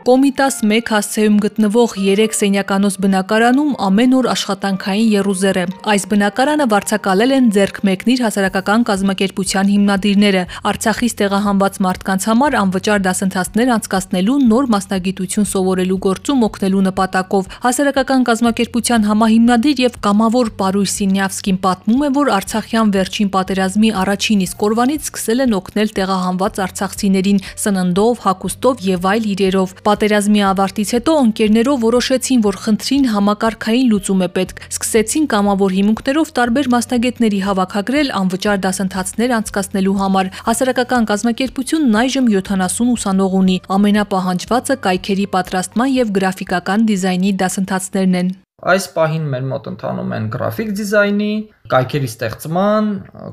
Կոմիտաս 1 հասցեում գտնվող 3 սենյականոց բնակարանում ամեն օր աշխատանքային եռուզեր է։ Այս բնակարանը վարձակալել են ձերք մեկնիր հասարակական կազմակերպության հիմնադիրները Արցախից տեղահանված մարդկանց համար անվճար դասընթացներ անցկացնելու նոր մասնագիտություն սովորելու գործում օգնելու նպատակով։ Հասարակական կազմակերպության համահիմնադիր եւ կամավոր Պարույր Սինյավսկին պատմում է, որ Արցախյան վերջին պատերազմի առաջին իսկ օրվանից սկսել են օգնել տեղահանված արցախցիներին սննդով, հագուստով եւ այլ իրերով։ Պատերազմի ավարտից հետո ընկերներով որոշեցին, որ խնդրին համակարգային լուծում է պետք։ Սկսեցին կամավոր հիմունքներով տարբեր մասնագետների հավաքագրել անվճար դասընթացներ անցկացնելու համար։ Հասարակական կազմակերպությունն այժմ 70 ուսանող ունի։ Ամենապահանջվածը կայքերի պատրաստման եւ գրաֆիկական դիզայնի դասընթացներն են։ Այս պահին մեր մոտ ընթանում են գրաֆիկ դիզայնի, կայքերի ստեղծման,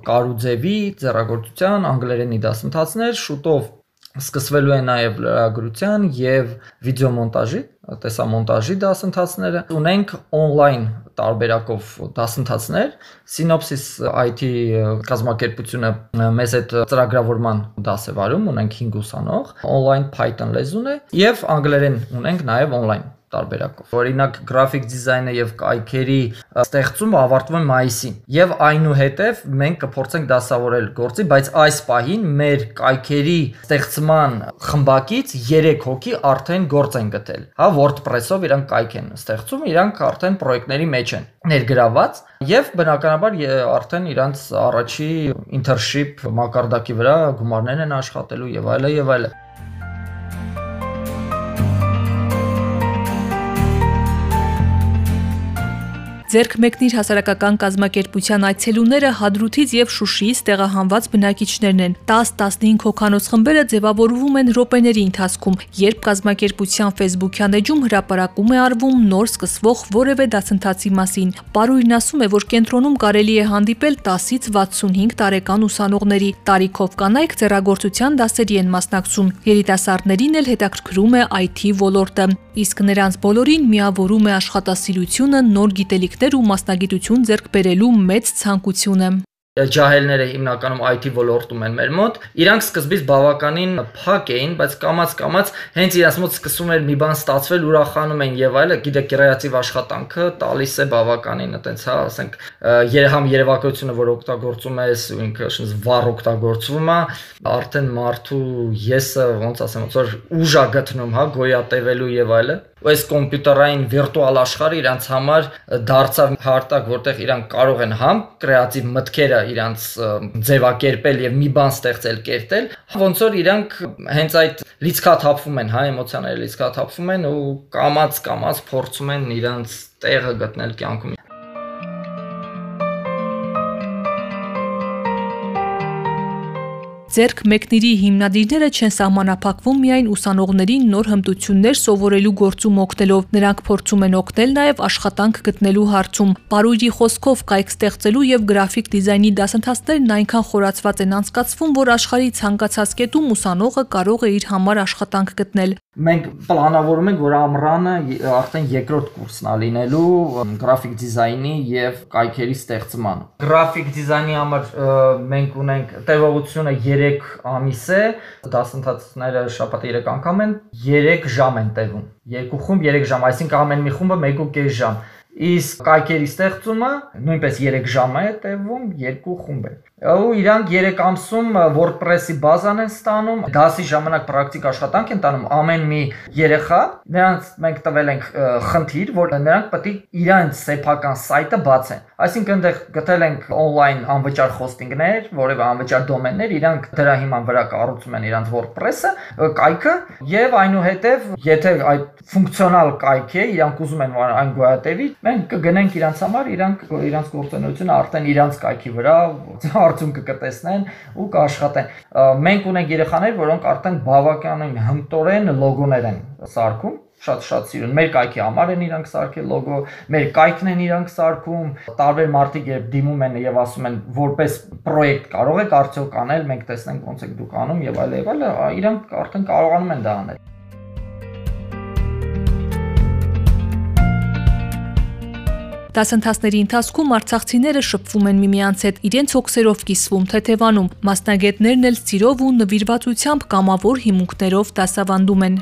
կարուձևի, ձեռագործության, անգլերենի դասընթացներ, շուտով Սկսվելու է նաև լրագրության եւ վիդեոմոնտաժի, տեսամոնտաժի դասընթացները։ Ունենք on-line տարբերակով դասընթացներ։ Synopsis IT կազմակերպությունը մեզ այդ ծրագրավորման դաս է վարում, ունենք 5 ուսանող, on-line Python լեզուն է եւ անգլերեն ունենք նաև on-line տարբերակով։ Օրինակ գրաֆիկ դիզայնը եւ կայքերի ստեղծումը ավարտվում է մայիսին եւ այնուհետեւ մենք կփորձենք դասավորել գործի, բայց այս պահին մեր կայքերի ստեղծման խմբակից 3 հոգի արդեն գործ են գտել։ Հա WordPress-ով իրանք կայք են ստեղծում, իրանք արդեն պրոյեկտների մեջ են ներգրաված եւ բնականաբար արդեն իրանք առաջի internship մակարդակի վրա գումարներ են աշխատելու եւ այլը եւ այլը։ Ձերք մեկնիր հասարակական կազմակերպության այցելուները Հադրութից եւ Շուշիից տեղահանված բնակիչներն են։ 10-15 հոգանոց խմբերը ձևավորվում են րոպեների ընթացքում, երբ կազմակերպության Facebook-յան էջում հրապարակում է արվում նոր սկսվող որևէ դասընթացի մասին։ Պարույրն ասում է, որ կենտրոնում կարելի է հանդիպել 10-ից 65 տարեկան ուսանողների։ Տարիքով կանայք ձեռագործության դասերի են մասնակցում։ Երիտասարդներին էլ հետաքրքրում է IT ոլորտը, իսկ նրանց բոլորին միավորում է աշխատասիրությունը, նոր գիտելիք գիտելիքներ ու մասնագիտություն ձեռք բերելու մեծ ցանկություն է ջահելները հիմնականում IT ոլորտում են մեր մոտ։ Իրանք սկզբից բավականին փակ էին, բայց կամած-կամած հենց իրաց մոտ սկսում էր մի բան ստացվել, ուրախանում են եւ այլը, գիտեք, կրեատիվ աշխատանքը տալիս է բավականին, այտենց հա, ասենք, երհամ երևակայությունը, որ օգտագործում ես, ու ինքը շնց վառ օգտագործվում է, արդեն մարդու եսը, ոնց ասեմ, ոնց որ ուժ է գտնում, հա, գոյատևելու եւ այլը այս կոմպյուտերային վիրտուալ աշխարհը իրանց համար դարձավ հարթակ, որտեղ իրանք կարող են համ կրեատիվ մտքերը իրանց ձևակերպել եւ մի բան ստեղծել, կերտել, ոնց որ իրանք հենց այդ լիցքաթափվում են, հա, էմոցիաները լիցքաթափվում են ու կամած կամած փորձում են իրանց տեղը գտնել կյանքում Ձերք մեկնիրի հիմնադիրները չեն սահմանափակվում միայն ուսանողներին նոր հմտություններ սովորելու գործում օգնելով, նրանք փորձում են օգնել նաև աշխատանք գտնելու հարցում։ Պարույրի խոսքով կայք ստեղծելու եւ գրաֆիկ դիզայնի դասընթացներն այնքան խորացված են անցկացվում, որ աշխարհի ցանկացած կետում ուսանողը կարող է իր համար աշխատանք գտնել մենք պլանավորում ենք, որ ամռանը արդեն երկրորդ կուրսն ա լինելու գրաֆիկ դիզայնի եւ կայքերի ստեղծման։ Գրաֆիկ դիզայնի համար մենք ունենք տևողությունը 3 ամիս է, դասընթացները շաբաթը 3 անգամ են, 3 ժամ են տևում։ Երկու խումբ 3 ժամ, այսինքն ամեն մի խումբը 1.5 ժամ։ Իսկ կայքերի ստեղծումը նույնպես 3 ժամ է տևում, երկու խումբ է ու իրանք 3 ամսում WordPress-ի բազան են ստանում, դասի ժամանակ պրակտիկ աշխատանք են տանում ամեն մի երեխա, նրանց մենք տվել ենք խնդիր, որ նրանք պետք է իրանց սեփական սայթը բացեն։ Այսինքն այնտեղ գտել ենք on-line անվճար հոստինգներ, որևէ անվճար դոմեններ, իրանք դրա հիման վրա կառուցում են իրանց WordPress-ը, կայքը եւ այնուհետեւ եթե այդ ֆունկցիոնալ կայք է, իրանք ուզում են այն գոյատևի, մենք կգնենք իրանց համար, իրանք իրանց գործունեությունը արդեն իրանց կայքի վրա արդյունքը կտեսնեն ու կաշխատեն։ Մենք ունենք երեխաներ, որոնք արդեն բավականին հմտորեն լոգոներ են սարքում շատ-շատ սիրուն։ Մեր կայքի համար են իրանք սարքել լոգո, մեր կայքն են իրանք սարքում, տարբեր մարդիկ երբ դիմում են եւ ասում են որպես պրոյեկտ կարող եք արդյոք անել, մենք տեսնենք ոնց եք դուք անում եւ այլ եւ այլ, իրանք արդեն կարողանում են դա անել։ Դասընթացների ընթացքում արցախցիները շփվում են միմյանց հետ, իրենց հոգսերով կիսվում, թեթևանում։ Մասնագետներն էլ սիրով ու նվիրվածությամբ կամավոր հիմունքներով դասավանդում են։